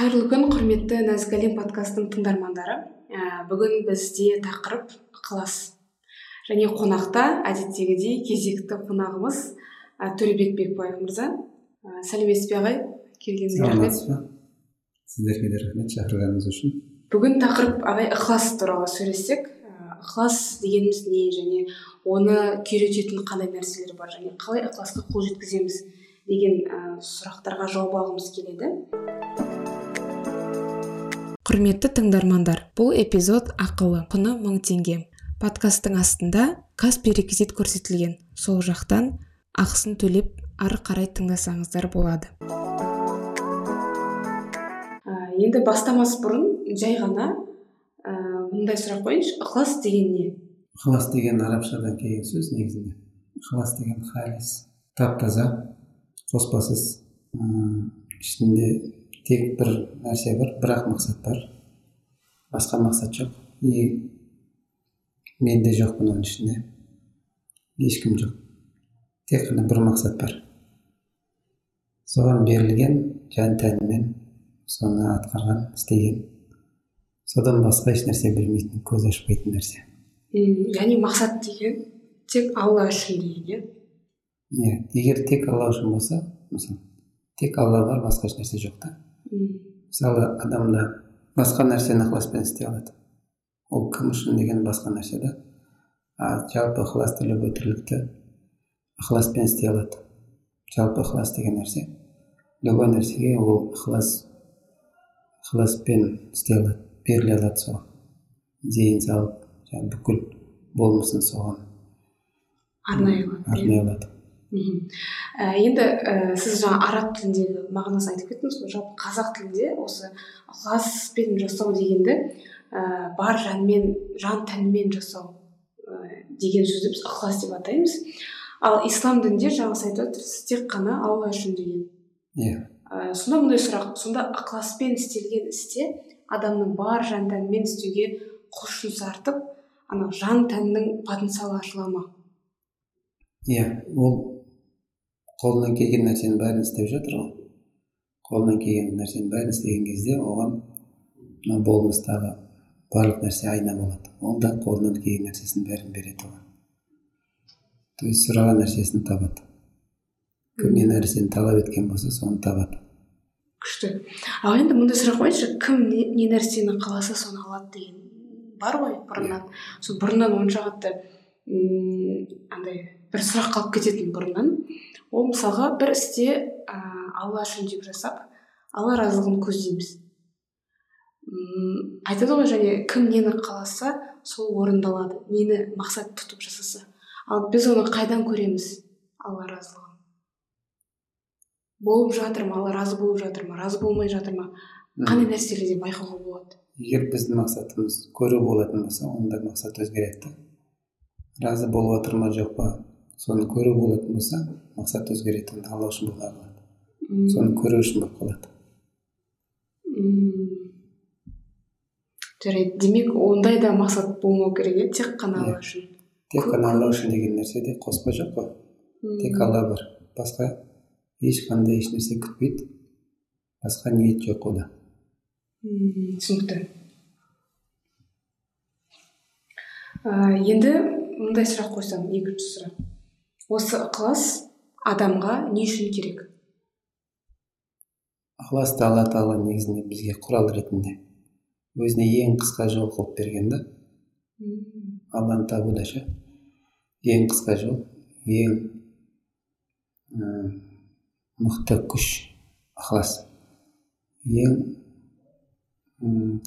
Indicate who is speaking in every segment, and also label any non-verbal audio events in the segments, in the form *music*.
Speaker 1: қайырлы күн құрметті нәзік әлем подкастының тыңдармандары. Ә, бүгін бізде тақырып ықылас. Және қонақта әдеттегідей кезекті қонағымыз ә, төлебек бекбаев мырза. Ә, сәлеметсіз бе ағай келгеніңізге рахмет.
Speaker 2: сіздерге де рахмет шақырғаныңыз үшін.
Speaker 1: Бүгін тақырып ағай ықылас туралы сөйлессек ықылас дегеніміз не? Және оны күйрететін қандай нәрселер бар? Және қалай ықыласқа қол жеткіземіз деген ә, сұрақтарға жауап алғымыз келеді. Құрметті тыңдармандар бұл эпизод ақылы құны мың теңге. Подкасттың астында каспи реквизит көрсетілген. Сол жақтан ақысын төлеп ары қарай тыңдасаңыздар болады. Ә, енді бастамас бұрын жай ғана ә, мындай сұрақ қояйыншы ықылас деген не?
Speaker 2: Ықылас деген арабшадан келген сөз негізінде. Ықылас деген халис тап таза қоспасыз ішінде тек бір нәрсе бар бір ақ мақсат бар. Басқа мақсат жоқ. И мен де жоқпын оның ішінде. Ешкім жоқ. Тек қана бір мақсат бар. Соған берілген жан тәнімен соны атқарған істеген. Содан басқа ешнәрсе білмейтін көз ашпайтын нәрсе.
Speaker 1: Яғни мақсат деген тек алла үшін деген
Speaker 2: иә? Иә егер тек алла үшін болса мысалы тек алла бар басқа ешнәрсе жоқ та. Мысалы адамда басқа нәрсені ықыласпен істей алады. Ол кім үшін деген басқа нәрсе да а жалпы ықылас тілеп өтірлікті ықыласпен істей алады. Жалпы ықылас деген нәрсе любой нәрсеге ол ықылас ықыласпен істей алады беріле алады соған. Зейін салып бүкіл болмысын соған
Speaker 1: арнай алады
Speaker 2: арнай алады
Speaker 1: ә, енді ә, сіз жаңа араб тіліндегі мағынасын айтып кеттіңіз ғой жалпы қазақ тілінде осы ықыласпен жасау дегенді ә, бар жанмен жан тәнмен жасау ә, деген сөзді біз ықылас деп атаймыз. Ал ислам дінінде жаңа сіз айтып отырсыз тек қана алла үшін деген.
Speaker 2: Иә.
Speaker 1: Ә, сонда мындай сұрақ сонда ықыласпен істелген істе адамның бар жан тәнімен істеуге құлшынысы артып ана жан тәннің потенциалы ашыла ма?
Speaker 2: Иә ол қолынан келген нәрсенің бәрін істеп жатыр ғой. Қолынан келген нәрсенің бәрін істеген кезде оған мына болмыстағы барлық нәрсе айна болады. Ол да қолынан келген нәрсесінің бәрін береді оған. То есть сұраған нәрсесін табады. Кім не нәрсені талап еткен болса соны табады.
Speaker 1: Күшті. Ал енді мындай сұрақ қояйыншы кім не, не нәрсені қаласа соны алады деген бар ғой бұрыннан. Сол бұрыннан онша қатты андай бір сұрақ қалып кететін бұрыннан. Ол мысалға бір істе ә, алла үшін деп жасап алла разылығын көздейміз. М айтады ғой және кім нені қаласа сол орындалады нені мақсат тұтып жасаса. Ал біз оны қайдан көреміз? Алла разылығын. Болып жатыр ма? Алла разы болып жатыр ма? Разы болмай жатыр ма? Қандай нәрселерден байқауға болады?
Speaker 2: Егер біздің мақсатымыз көру болатын болса онда мақсат өзгереді. Да разы болып жатыр ма жоқ па? Соны көру болатын болса мақсат өзгереді онда алла үшін қалады соны көру үшін болып қалады.
Speaker 1: Жарайды. Демек ондай да мақсат болмау керек иә тек қана алла үшін
Speaker 2: тек қана алла үшін деген нәрседе қоспа жоқ қой. Тек алла бар. Басқа ешқандай ешнәрсе күтпейді. Басқа ниет жоқ ода
Speaker 1: түсінікті. Енді мындай сұрақ қойсам екінші сұрақ. Осы ықылас адамға не үшін керек?
Speaker 2: Ықыласты алла тағала негізінде бізге құрал ретінде. Өзіне ең қысқа жол қылып берген да. Алланы табуда ше. Ең қысқа жол ең ә, мықты күш ықылас. Ең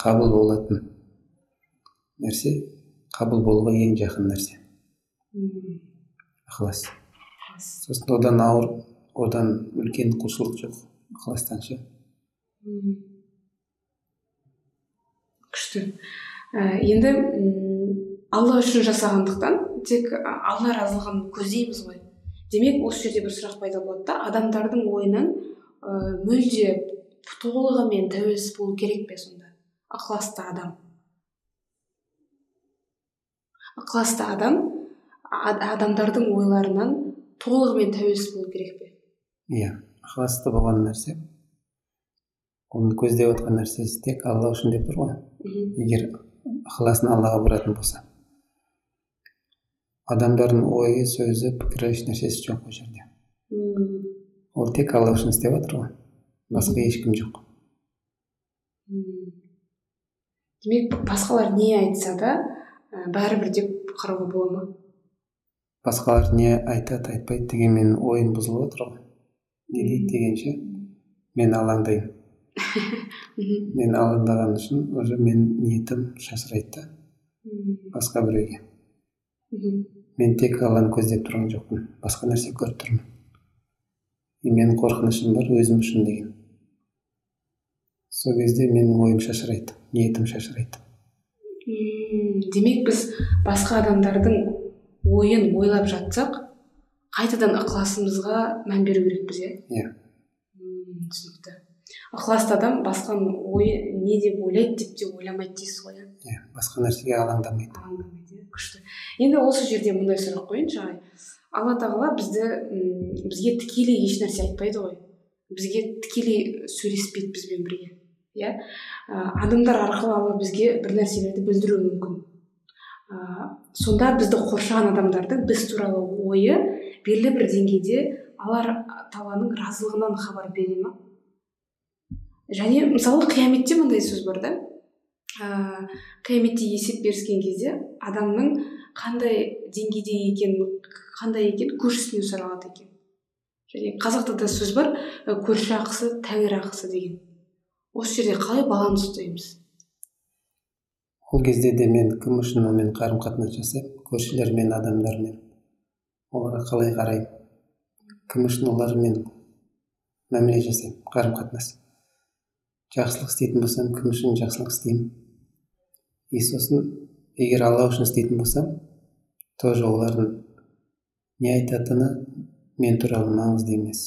Speaker 2: қабыл болатын нәрсе қабыл болуға ең жақын нәрсе. Ықылас. Сосын одан ауыр одан үлкен құлшылық жоқ ықыластан ше
Speaker 1: күшті. Ә, енді алла үшін жасағандықтан тек алла разылығын көздейміз ғой. Демек осы жерде бір сұрақ пайда болады да адамдардың ойынан ә, мүлде толығымен тәуелсіз болу керек пе сонда? Ықыласты адам. Ықыласты адам адамдардың ойларынан толығымен тәуелсіз болу керек пе?
Speaker 2: Иә ықыласты болған нәрсе. Оның көздеп отқан нәрсесі тек алла үшін деп тұр ғой. Егер ықыласын аллаға бұратын болса. Адамдардың ойы сөзі пікірі еш нәрсесі жоқ ол жерде. Ол тек алла үшін істеп жатыр ғой. Басқа ешкім жоқ.
Speaker 1: Демек басқалар не айтса да бәрібір деп қарауға бола ма?
Speaker 2: Басқалар не айтады айтпайды дегенмен ойым бұзылып отыр ғой. Не дейді дегенше мен алаңдаймын *laughs* мен алаңдаған үшін уже мен ниетім шашырайды да басқа біреуге. Мен тек алланы көздеп тұрған жоқпын басқа нәрсе көріп тұрмын и менің қорқынышым бар өзім үшін деген. Сол кезде менің ойым шашырайды ниетім шашырайды.
Speaker 1: Демек біз басқа адамдардың ойын ойлап жатсақ қайтадан ықыласымызға мән беру керекпіз иә?
Speaker 2: Иә.
Speaker 1: Түсінікті. ықыласты адам басқаның ойы не деп ойлайды деп те ойламайды дейсіз ғой иә?
Speaker 2: Иә басқа нәрсеге алаңдамайды.
Speaker 1: Алаңдамайды иә күшті. Енді осы жерде мындай сұрақ қояйыншы ағай алла тағала бізді м бізге тікелей еш нәрсе айтпайды ғой. Бізге тікелей сөйлеспейді бізбен бірге иә? Адамдар арқылы алла бізге бір нәрселерді білдіруі мүмкін. Сонда бізді қоршаған адамдардың біз туралы ойы белгілі бір деңгейде алла тағаланың разылығынан хабар бере ма және мысалы қияметте мындай сөз бар да. Ә, қияметте есеп беріскен кезде адамның қандай деңгейде екенін қандай екен көршісінен сұралады екен. Және қазақта да сөз бар көрші ақысы тәңір ақысы деген. Осы жерде қалай баланс ұстаймыз?
Speaker 2: Ол кезде де мен кім үшін онымен қарым қатынас жасаймын көршілермен адамдармен оларға қалай қараймын? Кім үшін олармен мәміле жасаймын? Қарым қатынас жақсылық істейтін болсам кім үшін жақсылық істеймін? И сосын егер алла үшін істейтін болсам тоже олардың не айтатыны мен туралы маңызды емес.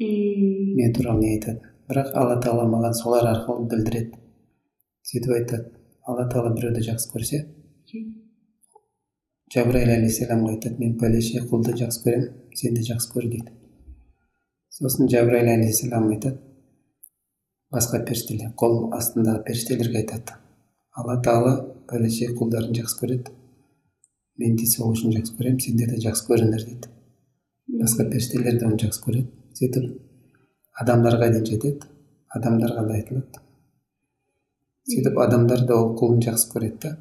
Speaker 2: Мен туралы не айтады. Бірақ алла тағала маған солар арқылы білдіреді. Сөйтіп айтады. Алла тағала біреуді жақсы көрсе. Жабраил алейхисаламға айтады мен пәлеше құлды жақсы көремін сен де жақсы көр дейді. Сосын жабраил алейхисалам айтады басқа періштелер қол астындағы періштелерге айтады. Алла тағала пәлеше құлдарын жақсы көреді. Мен де сол үшін жақсы көремін сендер де жақсы көріңдер дейді. Басқа періштелер де оны жақсы көреді. Сөйтіп адамдарға дейін жетеді. Адамдарға да айтылады. Сөйтіп адамдар да ол құлын жақсы көреді да.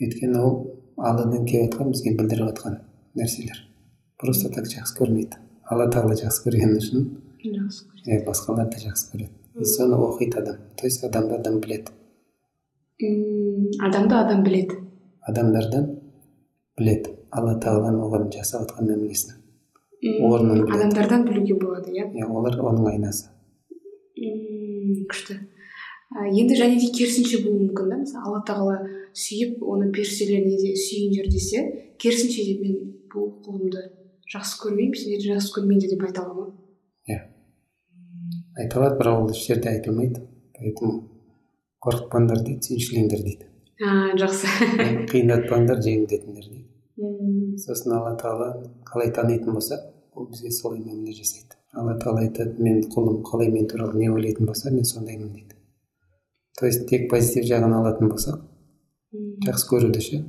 Speaker 2: Өйткені ол алладан келіп жатқан бізге білдіріп жатқан нәрселер. Просто так жақсы көрмейді. Алла тағала жақсы көргені үшін
Speaker 1: жақсы көреді.
Speaker 2: басқалар да жақсы көреді. И соны оқиды адам. То есть адамды адам біледі.
Speaker 1: Адамды адам біледі.
Speaker 2: Адамдардан біледі. Алла тағаланың оған жасап жатқан мәмілесін орнын
Speaker 1: адамдардан білуге болады иә?
Speaker 2: Иә олар оның айнасы.
Speaker 1: Күшті. Енді және де керісінше болуы мүмкін да. Мысалы алла тағала сүйіп оны періштелеріне де сүйіңдер десе керісінше де мен бұл құлымды жақсы көрмеймін сендерді жақсы көрмеймін деп айта ала ма
Speaker 2: иә. Айта алады бірақ ол еш жерде айтылмайды поэтому қорықпаңдар дейді сүйіншілеңдер дейді.
Speaker 1: А жақсы.
Speaker 2: Қиындатпаңдар жеңілдетіңдер дейді. Сосын алла тағала қалай танитын болса ол бізге солай мәміле жасайды. Алла тағала айтады мен құлым қалай мен туралы не ойлайтын болса мен сондаймын дейді. То есть тек позитив жағын алатын болсақ жақсы көруді ше?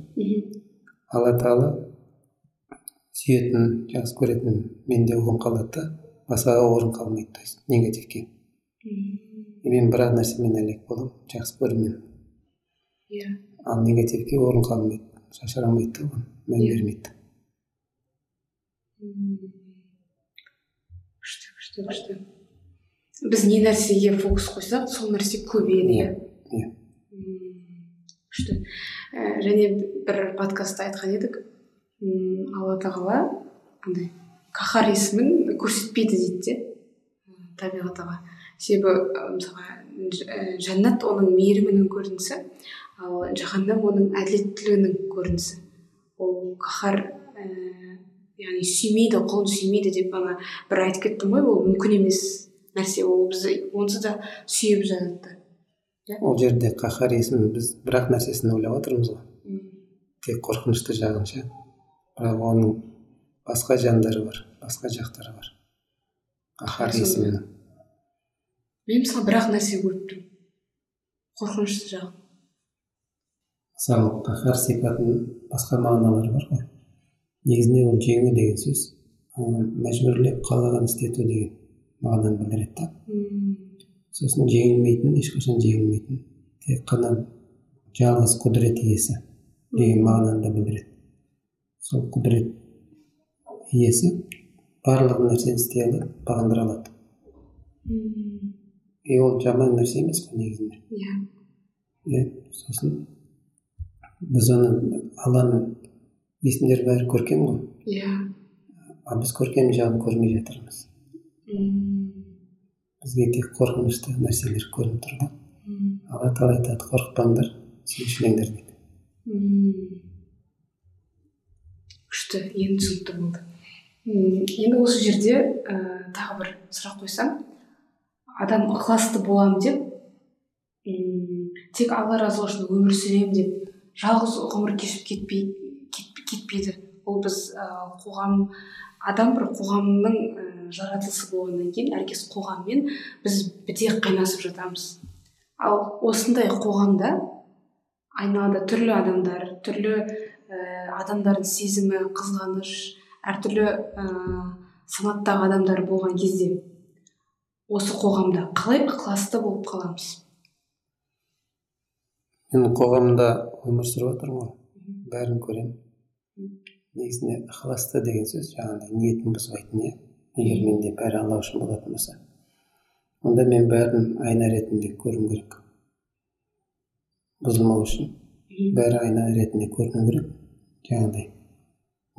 Speaker 2: Алла тағала сүйетін жақсы көретін менде орын қалады да басқаға орын қалмайды то есть негативке. Мен бір ақ нәрсемен әлек боламын жақсы көрумен
Speaker 1: иә.
Speaker 2: Ал негативке орын қалмайды шашырамайды да оған мән
Speaker 1: иә.
Speaker 2: бермейді.
Speaker 1: Күшті күшті күшті. Біз не нәрсеге фокус қойсақ сол нәрсе көбейеді иә.
Speaker 2: иә
Speaker 1: күшті. Ә, және бір подкастта айтқан едік. Алла тағала андай қаһар есімін көрсетпейді дейді де. Табиғат себебі мысалға жәннат оның мейірімінің көрінісі ал жаһаннам оның әділеттілігінің көрінісі. Ол қаһар ііі яғни сүймейді құлын сүймейді деп ана бір айтып кеттім ғой ол мүмкін емес. Нәрсе ол бізді онсыз да сүйіп жаратты
Speaker 2: иә? Ол жерде қаһар есімін біз бір ақ нәрсесін ойлап отырмыз ғой. Тек қорқынышты жағын ше? Бірақ оның басқа жандары бар басқа жақтары бар. Қаһар есімінің
Speaker 1: мен мысалы бір ақ нәрсе көріп тұрмын. Қорқынышты жағын
Speaker 2: мысалы қаһар сипатының басқа мағыналары бар ғой. Негізінде ол жеңу деген сөз мәжбүрлеп қалаған істету деген. Мағынаны білдіреді да сосын жеңілмейтін ешқашан жеңілмейтін тек қана жалғыз құдірет иесі деген мағынаны да білдіреді сол құдірет иесі барлық нәрсені істей алады бағындыра алады и ол жаман нәрсе емес қой негізінде
Speaker 1: иә
Speaker 2: иә сосын біз оны алланың есімдері бәрі көркем ғой
Speaker 1: иә
Speaker 2: а біз көркем жағын көрмей жатырмыз бізге тек қорқынышты нәрселер көрініп тұр да алла тағала айтады қорықпаңдар сүйіншілеңдер дейді
Speaker 1: күшті енді түсінікті болды. Енді осы жерде ә, тағы бір сұрақ қойсам. Адам ықыласты боламын деп тек алла разылығы үшін өмір сүремін деп жалғыз ғұмыр кешіп кетпей кетпейді. Ол біз ә, қоғам адам бір қоғамның ә, жаратылысы болғаннан кейін әркез қоғаммен біз бітек қайнасып жатамыз. Ал осындай қоғамда айналада түрлі адамдар түрлі ә, адамдардың сезімі қызғаныш әртүрлі ә, санаттағы адамдар болған кезде осы қоғамда қалай ықыласты болып қаламыз?
Speaker 2: Мен қоғамда өмір сүріп жатырмын ғой. Бәрін көремін. Негізінде ықыласты деген сөз жаңағыдай ниетін бұзбайтын иә. Егер менде бәрі алла үшін болатын болса онда мен бәрін айна ретінде көруім керек. Бұзылмау үшін бәрі айна ретінде көріну керек. Жаңағыдай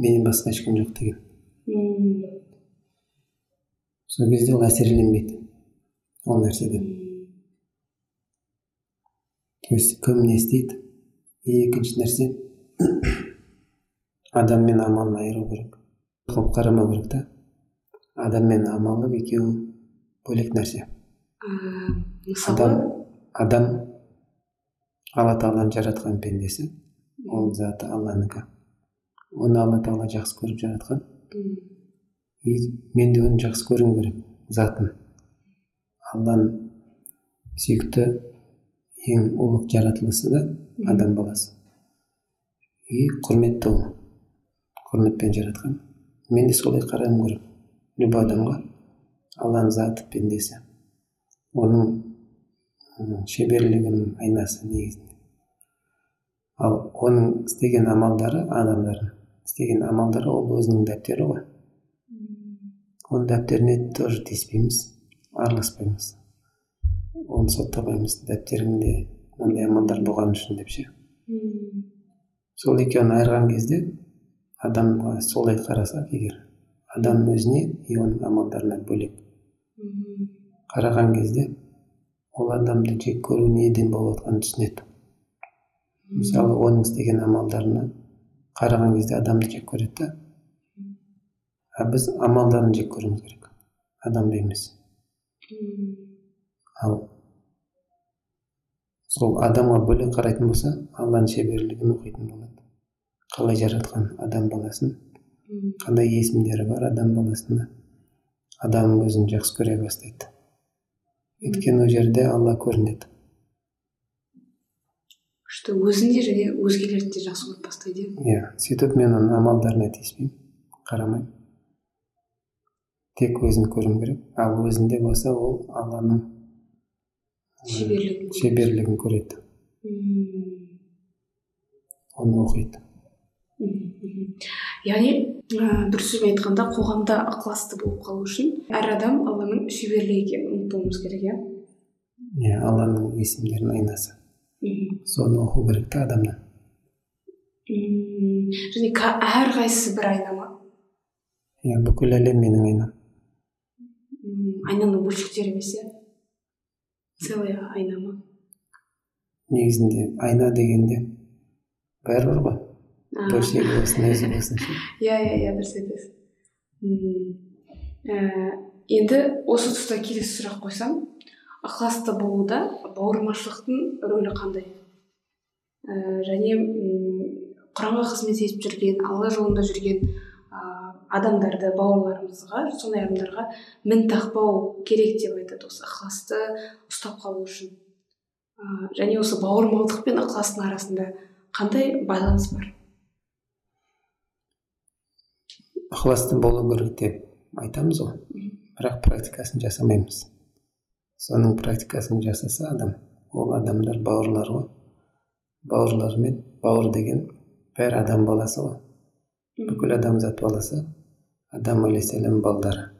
Speaker 2: менен басқа ешкім жоқ деген. Сол кезде ол әсерленбейді ол нәрседен. То есть кім не істейді? Екінші нәрсе *coughs* адам мен амалын айыру керек. Қылып қарамау керек та. Адам мен амалы екеуі бөлек нәрсе. Адам адам алла тағаланың жаратқан пендесі. Ол заты алланікі оны алла тағала жақсы көріп жаратқан и мен де оны жақсы көруім керек затын алланың сүйікті ең ұлық жаратылысы да адам баласы. И құрметті ол. Құрметпен жаратқан. Мен де солай қарауым керек любой адамға алланың заты пендесі оның шеберлігінің айнасы негізінде. Ал оның істеген амалдары адамдардың. Істеген амалдары ол өзінің дәптері ғой. Оның дәптеріне тоже тиіспейміз араласпаймыз. Оны соттамаймыз дәптеріңде мынандай амалдар болған үшін деп ше сол екеуін айырған кезде адамға солай қарасақ егер адам өзіне и оның амалдарына бөлек қараған кезде ол адамды жек көру неден болып жатқанын түсінеді. Мысалы оның істеген амалдарына қараған кезде адамды жек көреді да. А біз амалдарын жек көруіміз керек. Адамды емес. Ал сол адамға бөлек қарайтын болса алланың шеберлігін оқитын болады. Қалай жаратқан адам баласын қандай есімдері бар адам баласында? Адам өзін жақсы көре бастайды. Өйткені ол жерде алла көрінеді.
Speaker 1: Күшті өзін де және өзгелерді де жақсы көріп бастайды
Speaker 2: иә? Сөйтіп мен оның амалдарына тиіспеймін қарамаймын тек өзін көруім керек. Ал өзінде болса ол алланың
Speaker 1: шеберлігін
Speaker 2: шеберлігін көреді. Оны оқиды.
Speaker 1: Яғни ә, бір сөзбен айтқанда қоғамда ықыласты болып қалу үшін әр адам алланың шеберлігі екенін ұмытпауымыз керек иә?
Speaker 2: Иә алланың есімдерінің айнасы. Соны оқу керек та адамнан.
Speaker 1: Және әрқайсысы бір айна ма?
Speaker 2: Иә бүкіл әлем менің айнам
Speaker 1: айнаның бөлшектері емес иә? Целая айна ма?
Speaker 2: Негізінде айна дегенде бәрібір ғой. Болсын өзі болсын
Speaker 1: иә иә иә дұрыс айтасыз енді осы тұста келесі сұрақ қойсам ықыласты болуда бауырмашылықтың рөлі қандай? Ә, және құранға қызмет етіп жүрген алла жолында жүрген ә, адамдарды бауырларымызға сондай адамдарға мін тақпау керек деп айтады осы ықыласты ұстап қалу үшін. Ә, және осы бауырмалдық пен ықыластың арасында қандай байланыс бар?
Speaker 2: Ықыласты болу керек деп айтамыз ғой. Бірақ практикасын жасамаймыз. Соның практикасын жасаса адам ол адамдар бауырлар ғой. Бауырлармен бауыр деген бәрі адам баласы ғой. Бүкіл адамзат баласы адам алейхисалам балдары.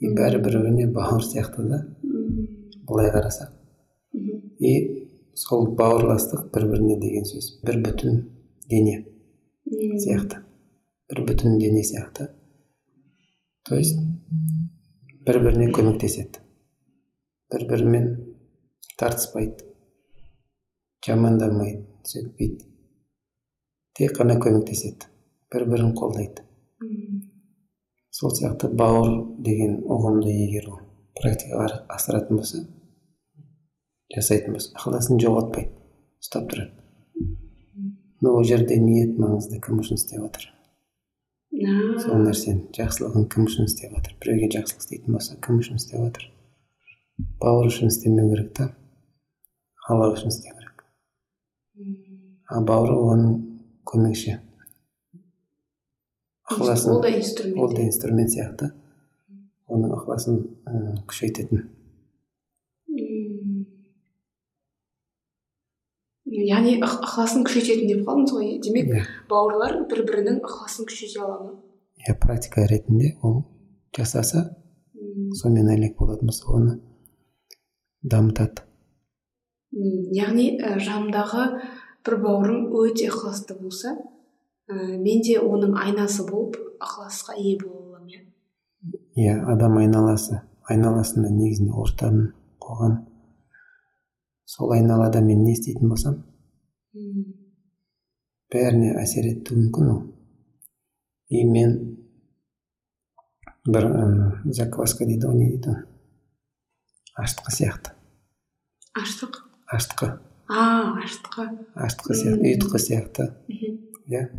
Speaker 2: И бәрі бір біріне бауыр сияқты да. Былай қарасақ. И сол бауырластық бір біріне деген сөз бір бүтін дене. сияқты. Бір бүтін дене сияқты то есть бір біріне көмектеседі бір бірімен тартыспайды жамандамайды сөйтпейді тек қана көмектеседі бір бірін қолдайды сол сияқты бауыр деген ұғымды егер ол практикаға асыратын болса жасайтын болса ықыласын жоғалтпайды ұстап тұрады но ол жерде ниет маңызды кім үшін істеп жатыр сол нәрсені жақсылығын кім үшін істеп жатыр біреуге жақсылық істейтін болса кім үшін істеп жатыр бауыр үшін істемеу керек та. Алла үшін істеу керек. А бауыры оның көмекші. Ықыласын
Speaker 1: ол да инструмент.
Speaker 2: ол да инструмент сияқты. Оның ықыласын күшейтетін.
Speaker 1: Яғни ықыласын күшейтетін деп қалдыңыз ғой. Демек
Speaker 2: иә.
Speaker 1: бауырлар бір бірінің ықыласын күшейте ала ма?
Speaker 2: Иә практика ретінде ол жасаса сонымен әлек болатын болса оны дамытады.
Speaker 1: Яғни ә, жанымдағы бір бауырым өте ықыласты болса ә, мен де оның айнасы болып ықыласқа ие бола аламын иә.
Speaker 2: Иә адам айналасы айналасында негізінде ортаның қоғам сол айналада мен не істейтін болсам? Бәріне әсер етуі мүмкін ол. И мен бір закваска дейді ғой не дейді аштықы сияқты.
Speaker 1: Аштық?
Speaker 2: Аштықы
Speaker 1: а аштықы
Speaker 2: аштықы сияқты ұйытқы сияқты. Иә.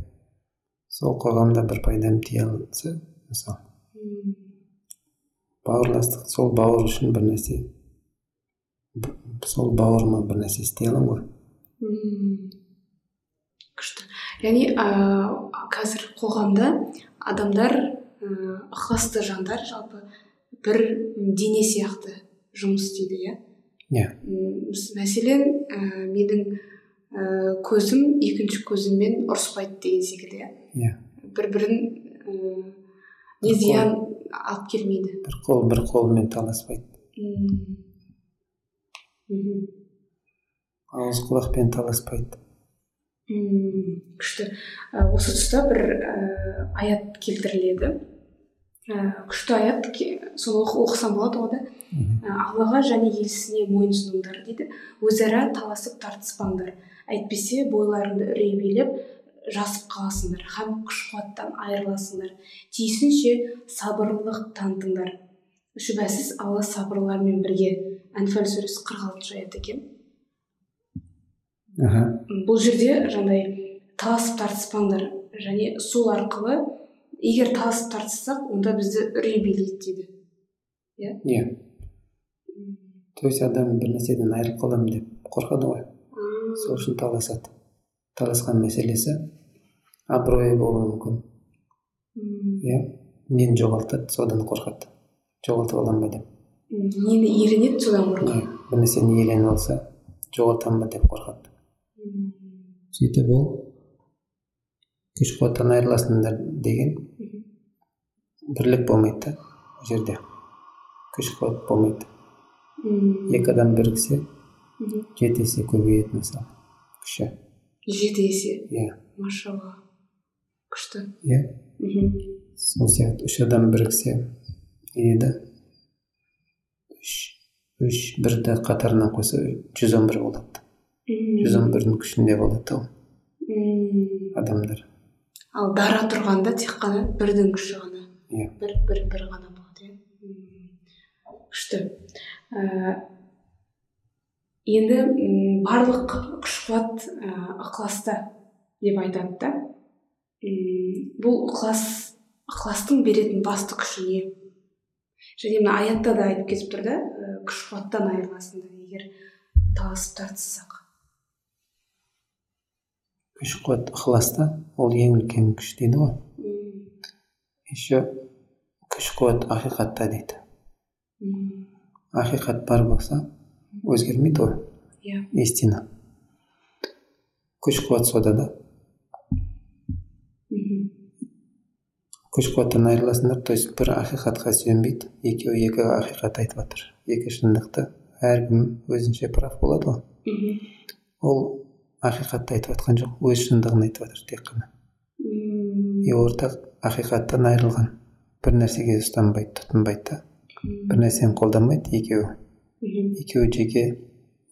Speaker 2: Сол қоғамда бір пайдам тие алса мысалы бауырластық сол бауыр үшін бір нәрсе. Сол бауырыма бір нәрсе істей аламын ғой.
Speaker 1: Күшті. Яғни ә, қазір қоғамда адамдар ыыы ықыласты жандар жалпы бір дене сияқты жұмыс істейді иә?
Speaker 2: Иә.
Speaker 1: Мәселен ә, менің ә, көзім екінші көзіммен ұрыспайды деген секілді иә?
Speaker 2: Иә.
Speaker 1: Бір бірін ыыы не зиян алып келмейді.
Speaker 2: Бір қол бір қолымен таласпайды.
Speaker 1: Мхм
Speaker 2: ауыз құлақпен таласпайды
Speaker 1: мм күшті. Осы тұста бір ә, аят келтіріледі. Ә, күшті аят соны оқысам болады ғой да аллаға және елшісіне мойынсұныңдар дейді. Өзара таласып тартыспаңдар. Әйтпесе бойларыңды үрей билеп жасып қаласыңдар. Һәм күш қуаттан айырыласыңдар. Тиісінше сабырлылық танытыңдар. Шүбәсіз алла сабырлылармен бірге. Әнфал сүресі қырық алтыншы аят екен.
Speaker 2: Аха.
Speaker 1: Бұл жерде жаңағыдай таласып тартыспаңдар. Және сол арқылы егер таласып тартыссақ онда бізді үрей билейді дейді. Иә?
Speaker 2: Иә. То есть адам бір нәрседен айырылып қаламын деп қорқады ғой. Сол үшін таласады. Таласқан мәселесі абыройы болуы мүмкін. Иә. Нені жоғалтады содан қорқады. Жоғалтып аламын ба деп
Speaker 1: нені иеленеді содан қорқады
Speaker 2: бір нәрсені иеленіп алса жоғалтамын ба деп қорқады сөйтіп ол күш қуаттан айырыласыңдар деген бірлік болмайды да ол жерде. Күш қуат болмайды. Екі адам біріксе жеті есе көбейеді мысалы күші
Speaker 1: жеті есе?
Speaker 2: Иә.
Speaker 1: Машалла күшті.
Speaker 2: Иә. Сол сияқты үш адам біріксе еді. Үш үш бірді қатарына қойса жүз он бір болады жүз он бірдің күшінде болады ғой адамдар
Speaker 1: ал дара тұрғанда тек қана бірдің күші ғана
Speaker 2: иә
Speaker 1: бір бір бір ғана болады иә күшті ә, енді барлық күш қуат ә, ықыласта деп айтады да бұл ықылас ықыластың беретін басты күші не және мына аятта да айтып кетіп тұр да күш қуаттан айырыласың егер таласып тартыссақ.
Speaker 2: Күш қуат ықыласта ол ең үлкен күш дейді ғой. Еще күш қуат ақиқатта дейді. Ақиқат бар болса өзгермейді ғой.
Speaker 1: Иә.
Speaker 2: Истина. Күш қуат сода да. Күш қуаттан айырыласыңдар то есть бір ақиқатқа сүйенбейді екеуі екі ақиқат айтып жатыр екі шындықты әркім өзінше прав болады ғой ол ақиқатты айтып жатқан жоқ өз шындығын айтып жатыр тек қана и ортақ ақиқаттан айырылған бір нәрсеге ұстанбайды тұтынбайды да бір нәрсені қолданбайды екеуі екеуі жеке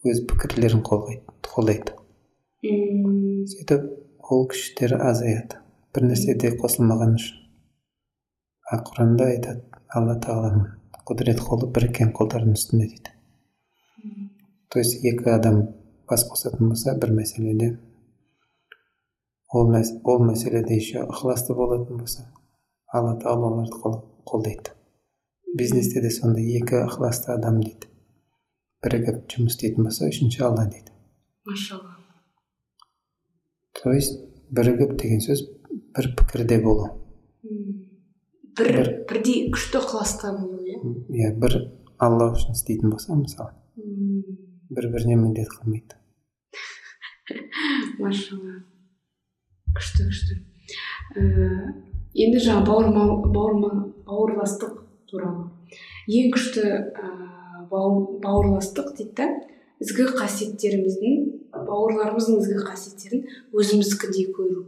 Speaker 2: өз пікірлерін қолдайды сөйтіп ол күштері азаяды бір нәрседе қосылмаған үшін құранда айтады алла тағаланың құдірет қолы біріккен қолдардың үстінде дейді. То есть екі адам бас қосатын болса бір мәселеде ол, ол мәселеде еще ықыласты болатын болса алла тағала оларды қолдайды. Бизнесте де сондай екі ықыласты адам дейді. Бірігіп жұмыс істейтін болса үшінші алла дейді.
Speaker 1: Машалла.
Speaker 2: То есть бірігіп деген сөз бір пікірде болу.
Speaker 1: Бір, бір. бірдей күшті ықыласта болу иә?
Speaker 2: Иә бір алла үшін істейтін болса мысалы. Бір біріне міндет қылмайды. *laughs*
Speaker 1: Машалла. Күшті күшті. Ә, енді жаңа бауырма, бауырластық туралы. Ең күшті ә, бауырластық дейді да ізгі қасиеттеріміздің бауырларымыздың ізгі қасиеттерін өзіміздікіндей көру.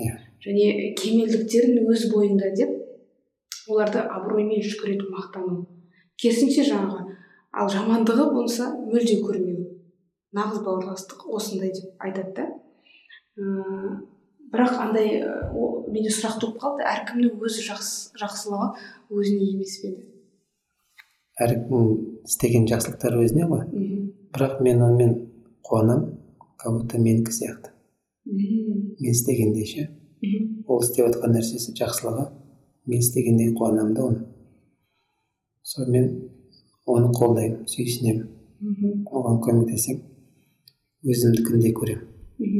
Speaker 2: Иә.
Speaker 1: Және кемелдіктерін өз бойында деп оларды абыроймен шүкір ету мақтану керісінше жаңағы ал жамандығы болса мүлде көрмеу. Нағыз бауырластық осындай деп айтады да. Бірақ андай менде сұрақ туып қалды. Әркімнің өз жақсы, жақсылығы өзіне емес пе еді?
Speaker 2: Әркім істеген жақсылықтары өзіне ғой. Бірақ мен онымен қуанамын как будто менікі сияқты. Мен істегенде ше. Ол істеп жатқан нәрсесі жақсылығы. Мен істегенде қуанамын да оны сонымен оны қолдаймын сүйсінемін. Оған көмектесемін өзімдікіндей көремін.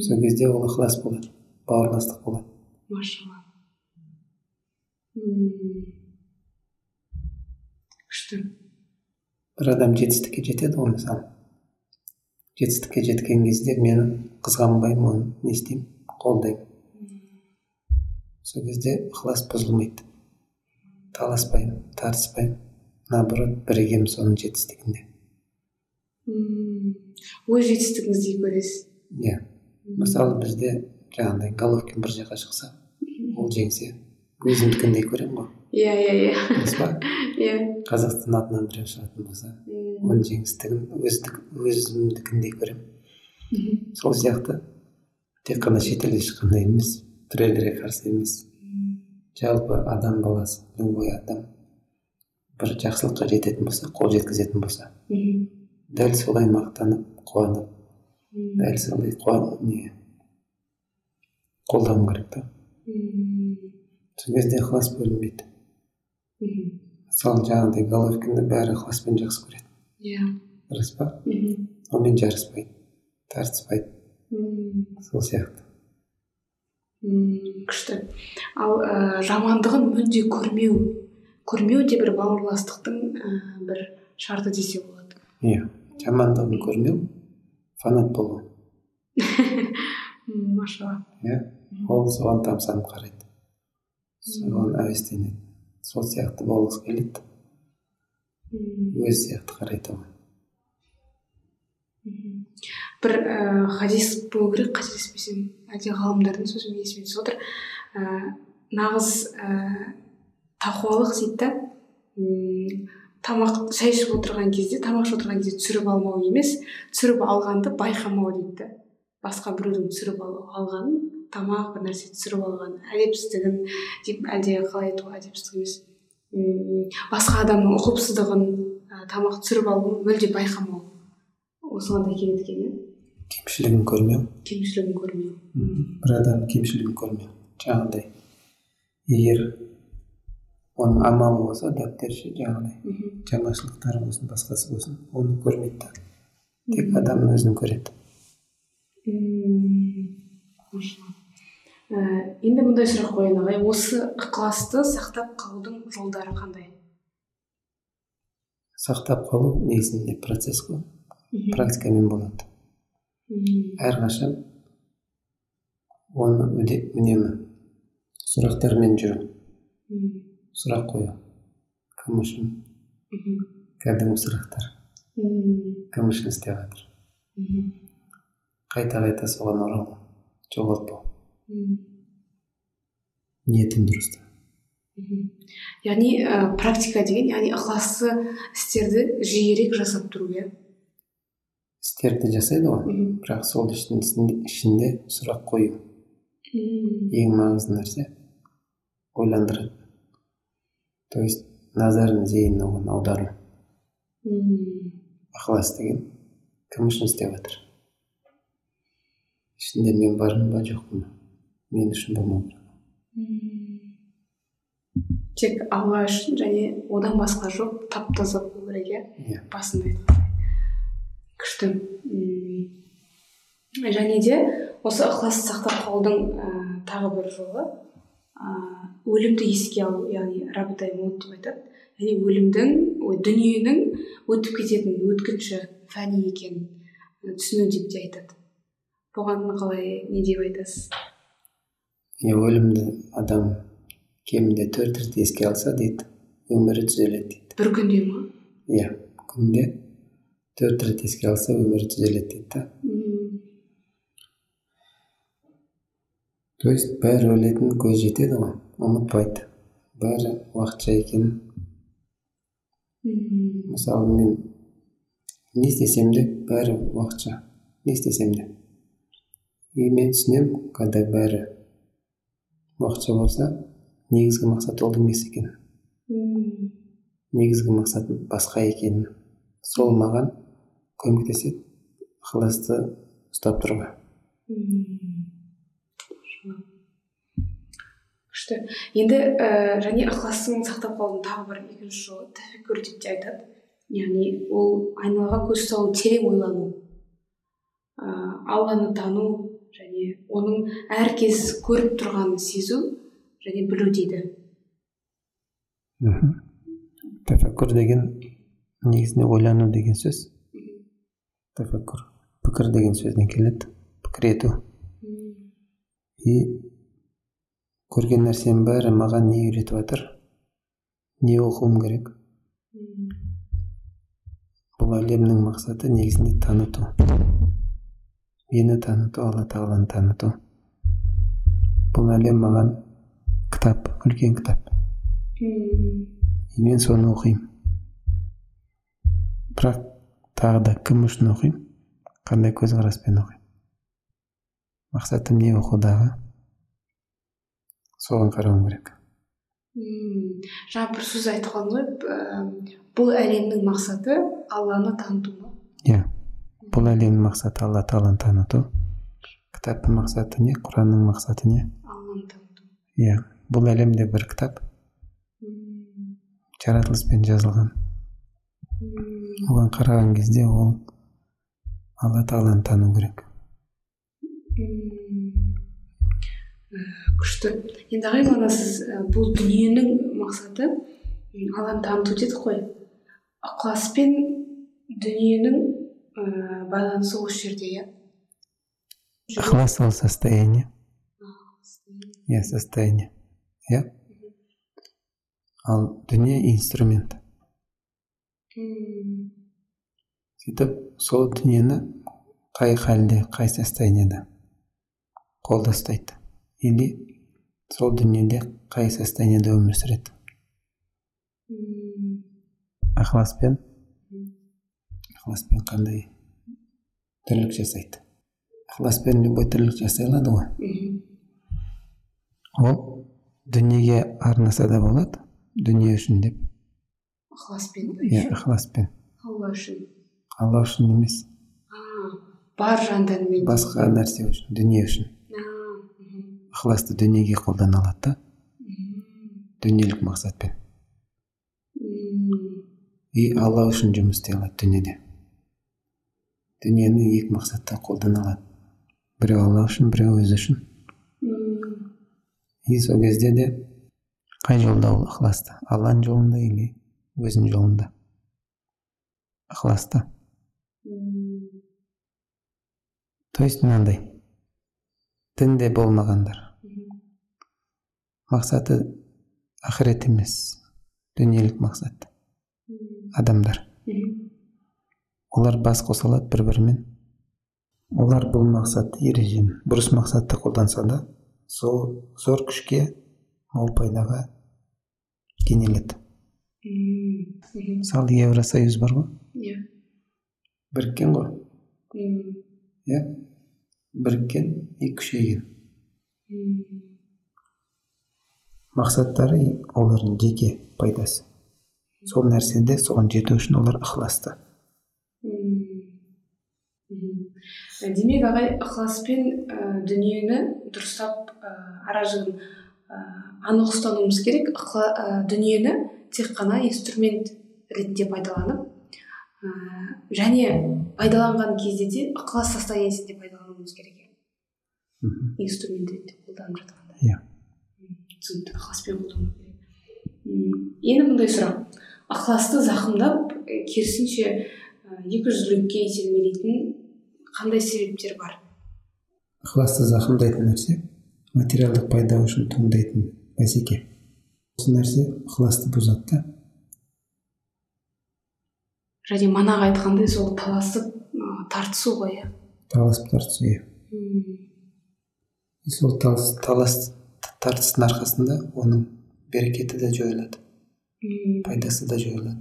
Speaker 2: Сол кезде ол ықылас болады бауырластық болады.
Speaker 1: Машалла. Күшті.
Speaker 2: Бір адам жетістікке жетеді ғой мысалы. Жетістікке жеткен кезде мен қызғанбаймын оны не істеймін қолдаймын. Сол кезде ықылас бұзылмайды. Таласпаймын тартыспаймын. Наоборот бірігемін соның жетістігінде.
Speaker 1: Өз жетістігіңіздей көресіз?
Speaker 2: Иә. Мысалы бізде жаңағыдай головкин бір жаққа шықса ол жеңсе өзімдікіндей көремін ғой.
Speaker 1: Иә иә иә.
Speaker 2: Па? *laughs*
Speaker 1: Иә.
Speaker 2: Қазақстан атынан біреу шығатын болса оның жеңістігін өзімдікіндей көремін. Сол сияқты тек қана шетелде шыққандай емес біреулерге қарсы емес. Жалпы адам баласы любой адам бір жақсылыққа жететін болса қол жеткізетін болса дәл солай мақтанып қуанып дәл солай не қолдану керек та. Сол кезде ықылас бөлінбейді. Мысалы жаңағыдай головкинді бәрі ықыласпен жақсы көреді.
Speaker 1: Иә.
Speaker 2: Рас па? Онымен жарыспайды тартыспайды. Сол сияқты.
Speaker 1: Күшті. Ал ә, жамандығын мүлде көрмеу көрмеу де бір бауырластықтың ә, бір шарты десе болады.
Speaker 2: Иә жамандығын көрмеу фанат болу.
Speaker 1: Машалла.
Speaker 2: Иә ол соған тамсанып қарайды. Соған әуестенеді. Сол сияқты болғысы келеді. Өз сияқты қарайды оған
Speaker 1: бір ә, хадис болу керек қателеспесем әлде ғалымдардың сөзі ме есіме түсіп отыр. Ә, нағыз ә, тақуалық дейді да. Тамақ шай ішіп отырған кезде тамақ ішіп отырған кезде түсіріп алмау емес түсіріп алғанды байқамау дейді да. Басқа біреудің түсіріп алғанын тамақ бір нәрсе түсіріп алған әдепсіздігін деп әлде қалай айтуға әдепсіздік емес. Басқа адамның ұқыпсыздығын ә, тамақ түсіріп алу мүлде байқамау. Осыған да келеді екен иә.
Speaker 2: Кемшілігін көрмеу
Speaker 1: кемшілігін көрмеу
Speaker 2: бір адам кемшілігін көрмеу жаңағыдай егер оның амалы болса дәптер ше жаңағыдай жаңашылдықтары болсын басқасы болсын оны көрмейді да тек адамның өзін көреді
Speaker 1: енді мындай сұрақ қояйын ағай осы ықыласты сақтап қалудың жолдары қандай
Speaker 2: сақтап қалу негізінде процесс қой практикамен болады әрқашан оны үнемі сұрақтармен жүру сұрақ қою. Кім үшін кәдімгі сұрақтар. Кім үшін істеп жатыр. Қайта қайта соған оралу жоғалтпау ниетім дұрыс.
Speaker 1: Яғни ә, практика деген яғни ықыласты істерді жиірек жасап тұру иә?
Speaker 2: Істерді жасайды ғой. Бірақ сол ішінде сұрақ қою. Ең маңызды нәрсе ойландырады. То есть назарын зейінін оған аудару. Ықылас деген кім үшін істеп жатыр? Ішінде мен бармын ба жоқпын ба мен үшін болмау керек.
Speaker 1: Тек алла үшін және одан басқа жоқ тап таза болу керек иә.
Speaker 2: иә
Speaker 1: басында күшті және де осы ықыласты сақтап қалудың ә, тағы бір жолы өлімді еске алу яғни рабытай мот деп айтады. Яғни өлімдің дүниенің өтіп кететін өткінші фәни екенін түсіну деп те айтады. Бұған қалай не деп айтасыз?
Speaker 2: Иә өлімді адам кемінде төрт рет еске алса дейді өмірі түзеледі дейді.
Speaker 1: Бір күнде ма
Speaker 2: иә күнде. Төрт рет еске алса өмірі түзеледі дейді да. То есть бәрі өлетінін көз жетеді ғой ұмытпайды. Бәрі уақытша екенін мысалы мен не істесем де бәрі уақытша. Не істесем де. И мен түсінемін когда бәрі уақытша болса негізгі мақсат ол емес екен. Негізгі мақсат басқа екенін. Сол маған көмектеседі. Ықыласты ұстап тұруға
Speaker 1: күшті. Енді ә, және ықыластың сақтап қалудың тағы бір екінші жолы. Тәфәккүр деп те айтады. Яғни ол айналаға көз салу терең ойлану ә, алланы тану және оның әркез көріп тұрғанын сезу және білу дейді.
Speaker 2: Мхм. Тәфәккүр деген негізінде ойлану деген сөз. Тәфәккүр. Пікір деген сөзден келеді. Пікір ету. И көрген нәрсенің бәрі маған не үйретіп жатыр не оқуым керек. Бұл әлемнің мақсаты негізінде таныту. Мені таныту алла тағаланы таныту. Бұл әлем маған кітап үлкен кітап. И мен соны оқимын. Бірақ тағы да кім үшін оқимын қандай көзқараспен оқимын мақсатым не оқудағы соған қарауым керек.
Speaker 1: Мм жаңа бір сөз айтып қалдыңыз ғой. Бұл әлемнің мақсаты алланы таныту ма?
Speaker 2: Иә. Бұл әлемнің мақсаты алла тағаланы таныту. Кітаптың мақсаты не? Құранның мақсаты не?
Speaker 1: Алланы таныту.
Speaker 2: Иә. Бұл әлемде бір кітап. Жаратылыспен жазылған. Оған қараған кезде ол алла тағаланы тану керек.
Speaker 1: Күшті. Енді ағай бағана сіз бұл дүниенің мақсаты алланы таныту дедік қой ықылас пен дүниенің ә, байланысы осы жерде иә?
Speaker 2: Ықылас ол состояние. Иә состояние. Иә. Ал дүние инструмент. Сөйтіп сол дүниені қай халде қай состояниеда қолда ұстайды. Или сол дүниеде қай состояниеде өмір сүреді. Ықыласпен ықыласпен қандай тірлік жасайды? Ықыласпен любой тірлік жасай алады ғой ол дүниеге арнаса да болады дүние үшін деп.
Speaker 1: Ықыласпен
Speaker 2: иә ықыласпен
Speaker 1: алла үшін.
Speaker 2: Алла үшін емес.
Speaker 1: Бар жан тәнімен
Speaker 2: басқа нәрсе үшін дүние үшін. Ықыласты дүниеге қолдана алады да. Дүниелік мақсатпен. И алла үшін жұмыс істей алады дүниеде. Дүниені екі мақсатта қолдана алады. Біреу алла үшін біреу өзі үшін. И сол кезде де қай жолда ол ықыласты? Алланың жолында или өзінің жолында ықыласты то есть мынандай. Дінде болмағандар. Мақсаты ақырет емес. Дүниелік мақсат. Адамдар. Олар бас қоса алады бір бірімен олар бұл мақсатты ережені бұрыс мақсатты қолданса да сол зор күшке мол пайдаға кенеледі. Мысалы евросоюз бар ғой
Speaker 1: иә
Speaker 2: біріккен ғой иә біріккен и күшейген мақсаттары олардың жеке пайдасы сол нәрседе соған жету үшін олар ықыласты
Speaker 1: демек ағай ықыласпен ә, дүниені дұрыстап ә, ара жігін ә, анық ұстануымыз керек ә, дүниені тек қана инструмент ретінде пайдаланып ә, және пайдаланған кезде де ықылас состояниесінде пайдалануымыз керек инструмент ретінде қолданып жатқанда.
Speaker 2: Иә.
Speaker 1: Түсінікті. ықыласпен қолдану керек. Енді мындай сұрақ. ықыласты зақымдап керісінше ә, екіжүзділікке итермелейтін қандай себептер бар?
Speaker 2: Ықыласты зақымдайтын нәрсе материалдық пайда үшін туындайтын бәсеке. Осы нәрсе ықыласты бұзады да.
Speaker 1: Және манағы айтқандай сол таласып тартысу ғой иә?
Speaker 2: Таласып тартысу иә. И сол талас, талас тартыстың арқасында оның берекеті де жойылады. Пайдасы да жойылады.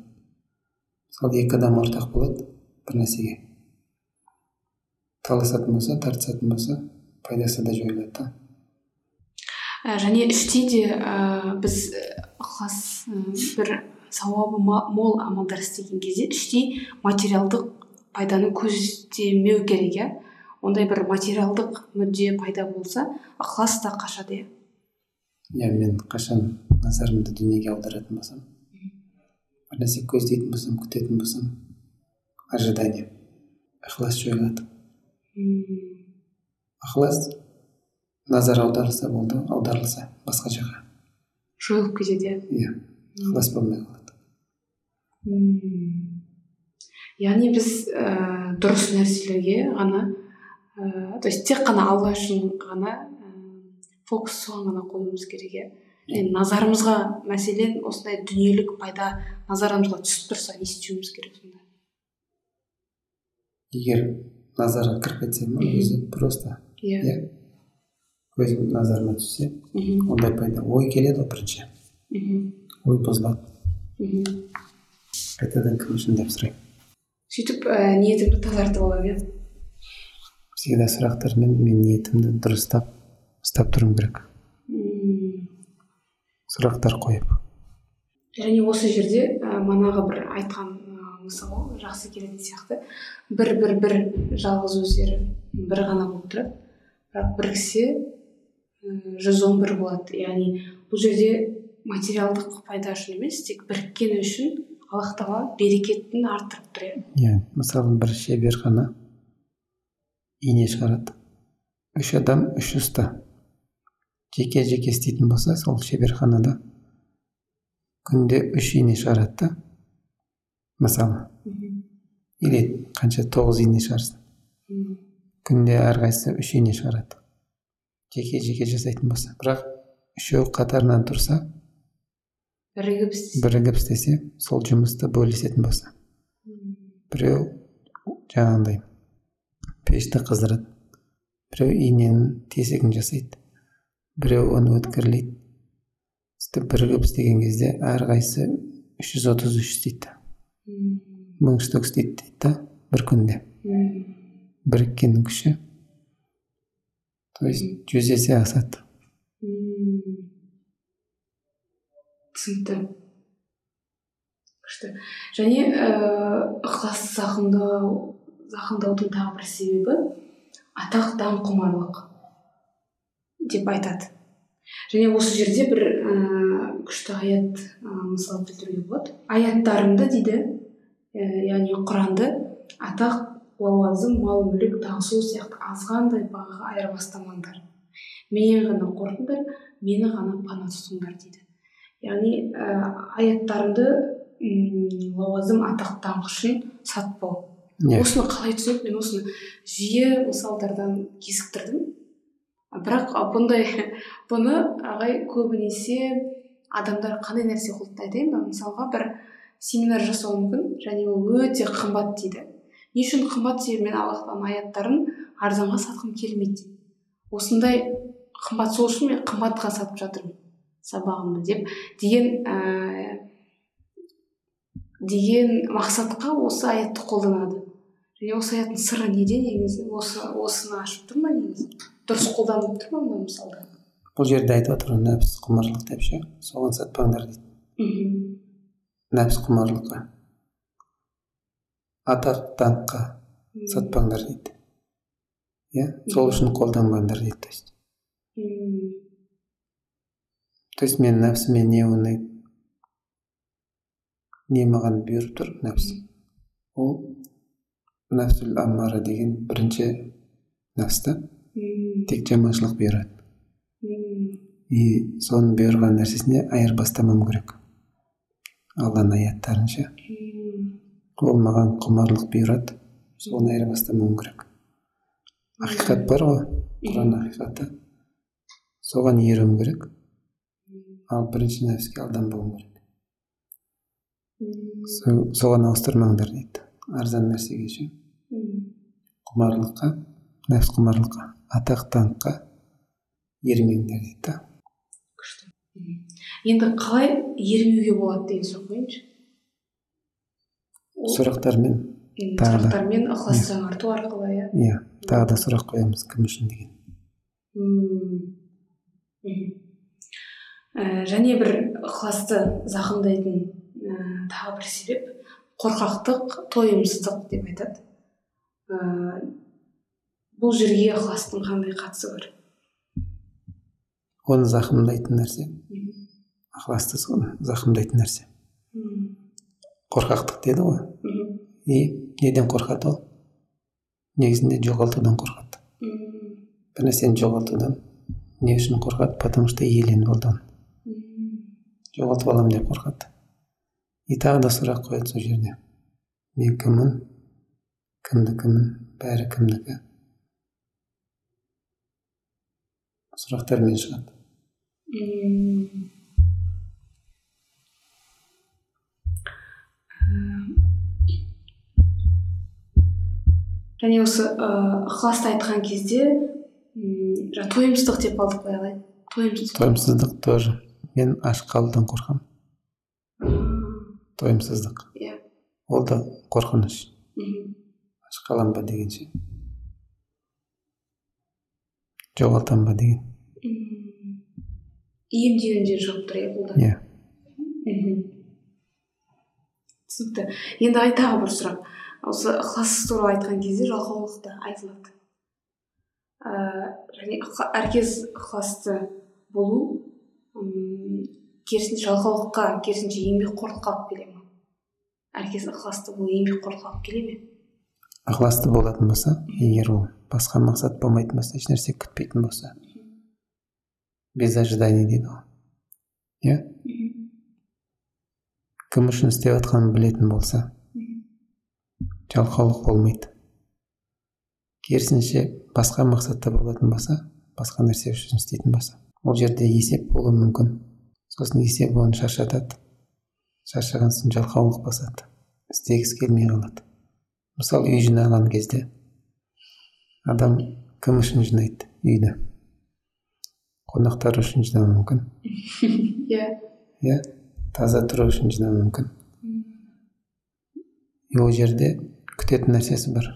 Speaker 2: Мысалы екі адам ортақ болады бір нәрсеге. Таласатын болса тартысатын болса пайдасы да жойылады да.
Speaker 1: Және іште де ә, біз ә, ықылас ы, бір сауабы мол амалдар істеген кезде іштей материалдық пайданы көздемеу керек иә. Ондай бір материалдық мүдде пайда болса ықылас та қашады иә.
Speaker 2: Иә мен қашан назарымды дүниеге аударатын болсам бір нәрсе көздейтін болсам күтетін болсам ожидание ықылас жойылады. Ықылас назар аударылса болды аударылса басқа жаққа.
Speaker 1: Жойылып кетеді иә
Speaker 2: иә ықылас болмай қалады.
Speaker 1: Яғни біз ә, дұрыс нәрселерге ғана ә, то есть тек қана алла үшін ғана ә, фокус соған ғана қоюымыз керек иә. Назарымызға мәселен осындай дүниелік пайда назарымызға түсіп тұрса не істеуіміз керек сонда?
Speaker 2: Егер назарға кіріп кетсе өзі просто
Speaker 1: иә.
Speaker 2: иә. Көзім назарыма түссе
Speaker 1: мхм
Speaker 2: ондай пайда ой келеді ғой бірінші
Speaker 1: мхм
Speaker 2: ой бұзылады
Speaker 1: мхм
Speaker 2: қайтадан кім үшін деп сұраймын
Speaker 1: сөйтіп ә, ниетімді тазартып аламын иә
Speaker 2: всегда сұрақтармен мен ниетімді дұрыстап ұстап тұруым керек сұрақтар қойып
Speaker 1: және осы жерде ә, манағы бір айтқан ә, мысал жақсы келетін сияқты. Бір бір бір жалғыз өздері бір ғана болып тұрады бірақ біріксе жүз он бір болады. Яғни бұл жерде материалдық пайда үшін емес тек біріккені үшін аллах тағала берекетін арттырып тұр иә.
Speaker 2: Иә мысалы бір шеберхана ине шығарады. Үш адам үш ұста. Жеке жеке істейтін болса сол шеберханада күнде үш ине шығарады да. Мысалы или қанша тоғыз ине шығарсын. Күнде әрқайсысы үш ине шығарады. Жеке жеке жасайтын болса. Бірақ үшеуі қатарынан тұрса
Speaker 1: бірігіп
Speaker 2: бірігіп істесе сол жұмысты бөлісетін болса. Біреу жаңағындай пешті қыздырады. Біреу иненің тесігін жасайды. Біреу оны өткірлейді. Сөйтіп бірігіп істеген кезде әрқайсысы үш жүз отыз үш істейді. Мың штук істейді дейді да бір күнде. Біріккеннің күші то есть жүз есе асады
Speaker 1: түсінікті. Күшті. Және ііі ықыласты зақымдау зақымдаудың тағы бір себебі атақ даңқ құмарлық деп айтады. Және осы жерде бір ә, күшті аят ә, мысал келтіруге болады. Аяттарымды дейді яғни құранды атақ лауазым мал мүлік сол сияқты азғандай бағаға айырбастамаңдар менен ғана қорқыңдар мені ғана пана тұтыңдар дейді. Яғни ә, аяттарымды лауазым атақ даңқ үшін сатпау. Yeah. осыны қалай түсінеді мен осыны жиі мысалдардан кезіктірдім. Бірақ бұндай бұны ағай көбінесе адамдар қандай нәрсе қолданады айтайын ба мысалға бір семинар жасауы мүмкін және ол өте қымбат дейді. Не үшін қымбат себебі мен алла тағаланың аяттарын арзанға сатқым келмейді. Осындай қымбат сол үшін мен қымбатқа сатып жатырмын сабағымды деп. Деген ә, деген мақсатқа осы аятты қолданады. Және осы аяттың сыры неде негізі? Осы осыны ашып тұр ма негізі? Дұрыс қолданылып тұр ма мына мысалда?
Speaker 2: Бұл жерде айтып отыр нәпсі құмарлық деп ше? Соған сатпаңдар дейді. Мхм. Нәпсі құмарлыққа. Атақ даңққа сатпаңдар дейді. Иә? Сол үшін қолданбаңдар дейді то есть. То есть мен нәпсіме не ұнайды не маған бұйырып тұр нәпсі? Ол нәпсіл аммара деген бірінші нәпсі та. Тек жаманшылық бұйырады. И соның бұйырған нәрсесіне айырбастамау керек. Алланың аяттарынша. Ол маған құмарлық бұйырады соны айырбастамауым керек. Ақиқат бар ғой құран ақиқаты соған еруім керек. Ал бірінші нәпсіге алданбауым керек. Соған ауыстырмаңдар дейді арзан нәрсеге ше құмарлыққа нәпсі құмарлыққа атақ даңққа ермеңдер дейді да.
Speaker 1: Күшті. Енді қалай ермеуге болады деген сұрақ қояйыншы
Speaker 2: сұрақтармен
Speaker 1: сұрақтармен ықылас жаңарту арқылы иә?
Speaker 2: Иә тағы да сұрақ қоямыз кім үшін деген.
Speaker 1: Ә, және бір ықыласты зақымдайтын ә, тағы бір себеп қорқақтық тойымсыздық деп айтады. Ә, бұл жерге ықыластың қандай қатысы бар?
Speaker 2: Оны зақымдайтын нәрсе. Ықыласты зақымдайтын нәрсе. Қорқақтық деді ғой. И неден қорқады ол? Негізінде жоғалтудан қорқады. Бір нәрсені жоғалтудан не үшін қорқады? Потому что иеленіп алды оны жоғалтып аламын деп қорқады. И тағы да сұрақ қояды сол жерде. Мен кіммін? Кімдікімін бәрі кімдікі? Сұрақтармен шығады.
Speaker 1: Және осы ықыласты айтқан кезде жаңа тойымсыздық деп алдық қой ағай.
Speaker 2: Тойымсыздық. Тойымсыздық тоже. Мен аш қалудан қорқамын тойымсыздық. Иә. Ол да қорқыныш. Мхм. Қалам ба дегенше жоғалтамын ба деген.
Speaker 1: Иемденуден шығып тұр иә бұл да. Иә. Түсінікті. Енді ай тағы бір сұрақ. Осы ықылас туралы айтқан кезде жалқаулық та айтылады. Ә, және әркез ықыласты болу м керісінше жалқаулыққа керісінше еңбекқорлыққа алып келе ма әркез ықыласты болу еңбекқорлыққа алып келе ме?
Speaker 2: Ықыласты болатын болса егер ол басқа мақсат болмайтын болса ешнәрсе күтпейтін болса без ожиданий дейді ғой иә? Кім үшін істеп жатқанын білетін болса. Жалқаулық болмайды. Керісінше басқа мақсатта болатын болса басқа нәрсе үшін істейтін болса. Ол жерде есеп болуы мүмкін. Сосын есеп оны шаршатады. Шаршаған соң жалқаулық басады. Істегісі келмей қалады. Мысалы үй жинаған кезде адам кім үшін жинайды үйді? Қонақтар үшін жинауы мүмкін. *laughs* Иә. Иә? Таза тұру үшін жинауы мүмкін. И ол жерде күтетін нәрсесі бар.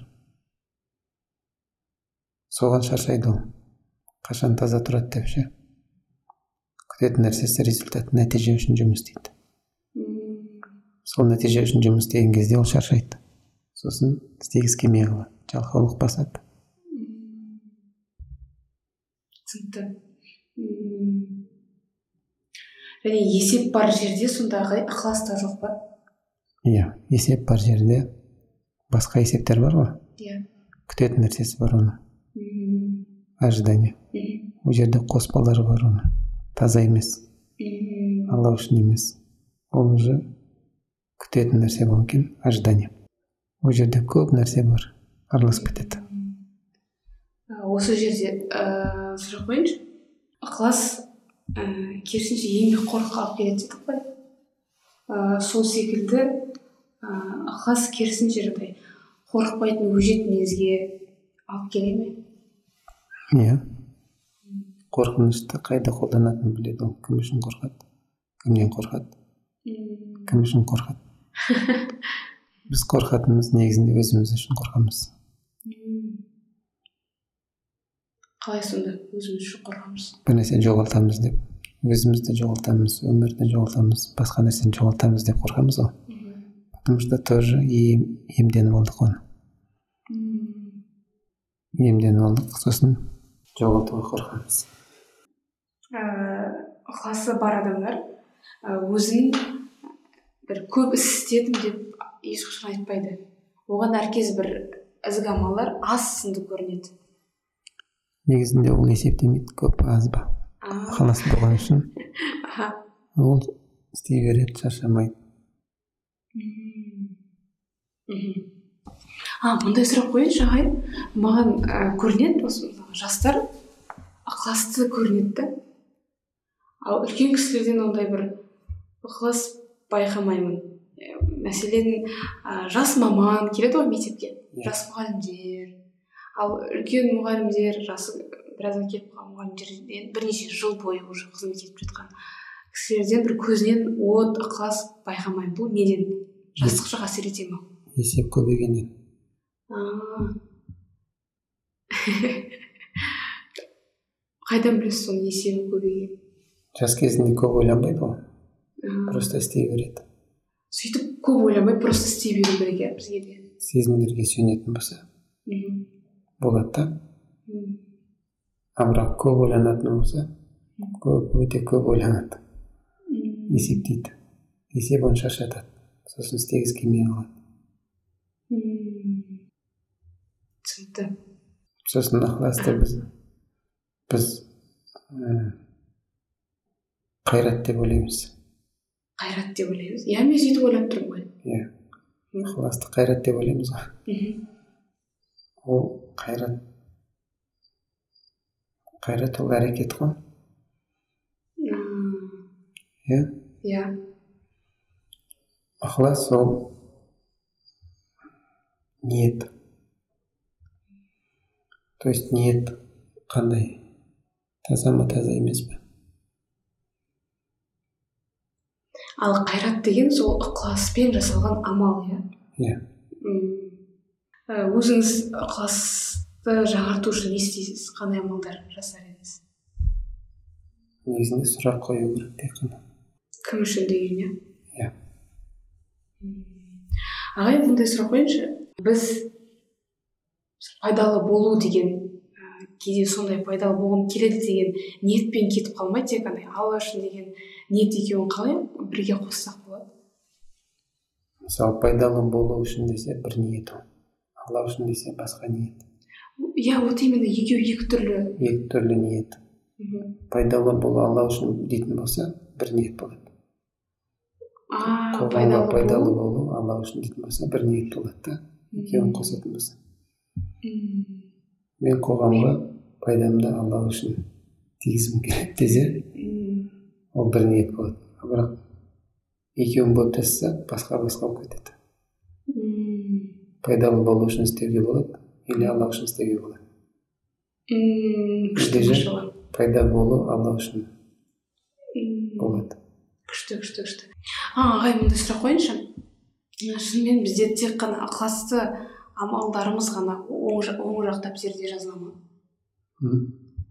Speaker 2: Соған шаршайды ол. Қашан таза тұрады деп ше? Күтетін нәрсесі результат нәтиже үшін жұмыс істейді. Сол нәтиже үшін жұмыс істеген кезде ол шаршайды. Сосын істегісі келмей қалады жалқаулық басады.
Speaker 1: Түсінікті. Және есеп бар жерде сондағы ықылас та жоқ па?
Speaker 2: Иә есеп бар жерде басқа есептер бар ғой.
Speaker 1: Иә.
Speaker 2: Күтетін нәрсесі бар оның
Speaker 1: мхм.
Speaker 2: Ожидание.
Speaker 1: Мхм.
Speaker 2: Ол жерде қоспалары бар оның таза емес.
Speaker 1: Мхм.
Speaker 2: Алла үшін емес. Ол уже күтетін нәрсе болған кейін ожидание. Ол жерде көп нәрсе бар. Араласып кетеді
Speaker 1: осы жерде ыыы сұрақ қояйыншы ықылас ііі керісінше еңбекқорлыққа алып келеді дедік қой. Ыыы сол секілді ыыы ықылас керісінше жаңағыдай қорықпайтын өжет мінезге алып келе ме?
Speaker 2: Иә. Қорқынышты қайда қолданатынын біледі ол. Кім үшін қорқады? Кімнен қорқады? Кім үшін қорқады? *laughs* Біз қорқатынымыз негізінде өзіміз үшін қорқамыз.
Speaker 1: Қалай сонда өзіміз үшін қорқамыз
Speaker 2: бір нәрсені жоғалтамыз деп. Өзімізді жоғалтамыз өмірді жоғалтамыз басқа нәрсені жоғалтамыз деп қорқамыз ғой. Потому что тоже ем, иемденіп алдық оны. Иемденіп алдық сосын жоғалтуға қорқамыз
Speaker 1: ыыы ықыласы бар адамдар ы, өзінің бір көп іс істедім деп ешқашан айтпайды. Оған әркез бір ізгі амалдар аз сынды көрінеді.
Speaker 2: Негізінде ол есептемейді көп аз ба? Ықылас болған үшін. *laughs* Ол істей береді шаршамайды.
Speaker 1: А мындай сұрақ қояйыншы ағай маған ә, көрінеді осы жастар. Ықыласты көрінеді да. Ал үлкен кісілерден ондай бір ықылас байқамаймын. Мәселен ә, жас маман келеді ғой мектепке.
Speaker 2: Иә.
Speaker 1: жас мұғалімдер. Ал үлкен мұғалімдер жасы біразға келіп қалған мұғалімдерден бірнеше жыл бойы уже қызмет етіп жатқан кісілерден бір көзінен от ықылас байқамаймын бұл неден? Жастық жақ әсер ете ма
Speaker 2: есеп көбейгеннен *laughs*
Speaker 1: қайдан білесіз соның есебі көбейгенін?
Speaker 2: Жас кезінде көп ойланбайды ғой. Просто істей береді.
Speaker 1: Сөйтіп көп ойламай просто істей беру керек иә бізге де.
Speaker 2: Сезімдерге сүйенетін болса.
Speaker 1: Мхм.
Speaker 2: Болады да а бірақ көп ойланатын болса көп өте көп ойланады есептейді есеп оны шаршатады сосын істегісі келмей қалады
Speaker 1: түсінікті
Speaker 2: сосын ықыласты біз біз ә, қайрат деп ойлаймыз
Speaker 1: қайрат деп ойлаймыз иә мен сөйтіп ойлап тұрмын ғой
Speaker 2: иә ықыласты қайрат деп ойлаймыз ғой
Speaker 1: мхм.
Speaker 2: ол қайрат қайрат ол әрекет қой. Иә?
Speaker 1: Иә.
Speaker 2: Ықылас ол ниет. То есть ниет қандай? Таза ма таза емес па
Speaker 1: ал қайрат деген сол ықыласпен жасалған амал иә?
Speaker 2: Иә.
Speaker 1: Өзіңіз ықыласты жаңарту үшін не істейсіз? Қандай амалдар жасар едіңіз?
Speaker 2: Негізінде сұрақ қою керек тек қана.
Speaker 1: Кім үшін деген иә?
Speaker 2: Иә.
Speaker 1: Ағай мындай сұрақ қояйыншы біз пайдалы болу деген кейде сондай пайдалы болғым келеді деген ниетпен кетіп қалмай тек қана. Алла үшін деген ниет екеуін қалай бірге қоссақ болады?
Speaker 2: Мысалы пайдалы болу үшін десе бір ниет ол. Алла үшін десе басқа ниет.
Speaker 1: Иә вот именно екеуі екі түрлі.
Speaker 2: Екі түрлі ниет.
Speaker 1: Мхм.
Speaker 2: пайдалы болу алла үшін дейтін болса бір ниет болады.
Speaker 1: А пайдалы
Speaker 2: пайдалы
Speaker 1: болу
Speaker 2: алла үшін дейтін болса бір ниет болады да. Екеуін қосатын болса. Мен қоғамға пайдамды алла үшін тигізгім келеді десе ол бір ниет болады. Бірақ екеуін бөліп тастаса басқа басқа болып кетеді. Пайдалы болу үшін істеуге болады или алла үшін істеуге болады?
Speaker 1: Күшті машалла.
Speaker 2: пайда болу алла үшін болады.
Speaker 1: күшті күшті күшті. А ағай мындай сұрақ қояйыншы шынымен бізде тек қана ықыласты амалдарымыз ғана оң, жақ- оң жақ дәптерде жазыла ма?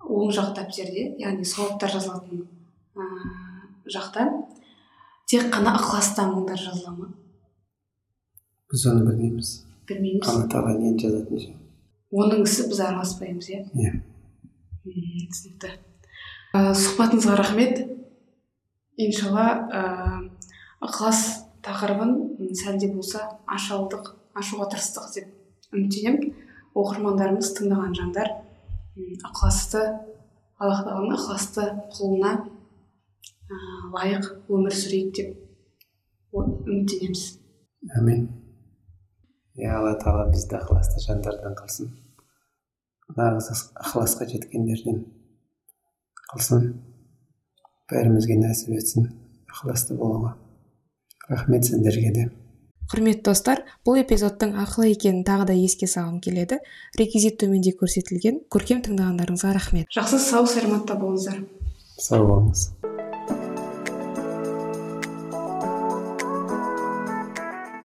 Speaker 1: Оң жақ дәптерде яғни сауаптар жазылатын ә, жақта тек қана ықыласты амалдар жазыла ма?
Speaker 2: Біз оны білмейміз.
Speaker 1: Білмейміз
Speaker 2: алла тағала нені жазатын ше?
Speaker 1: Оның ісі біз араласпаймыз иә?
Speaker 2: Иә.
Speaker 1: Түсінікті. Ә, сұхбатыңызға рахмет. Иншалла ә, ықылас тақырыбын сәл де болса аша алдық ашуға тырыстық деп үміттенемін. Оқырмандарымыз тыңдаған жандар ықыласты аллах тағаланың ықыласты құлына лайық өмір сүрейік деп үміттенеміз.
Speaker 2: Әмин. Иә алла тағала бізді ықыласты жандардан қылсын. Нағыз ықыласқа жеткендерден қылсын. Бәрімізге нәсіп етсін ықыласты болуға. Рахмет сіздерге де.
Speaker 1: Құрметті достар бұл эпизодтың ақылы екенін тағы да еске салғым келеді. Реквизит төменде көрсетілген көркем тыңдағандарыңызға рахмет. Жақсы сау саламатта болыңыздар.
Speaker 2: Сау болыңыз.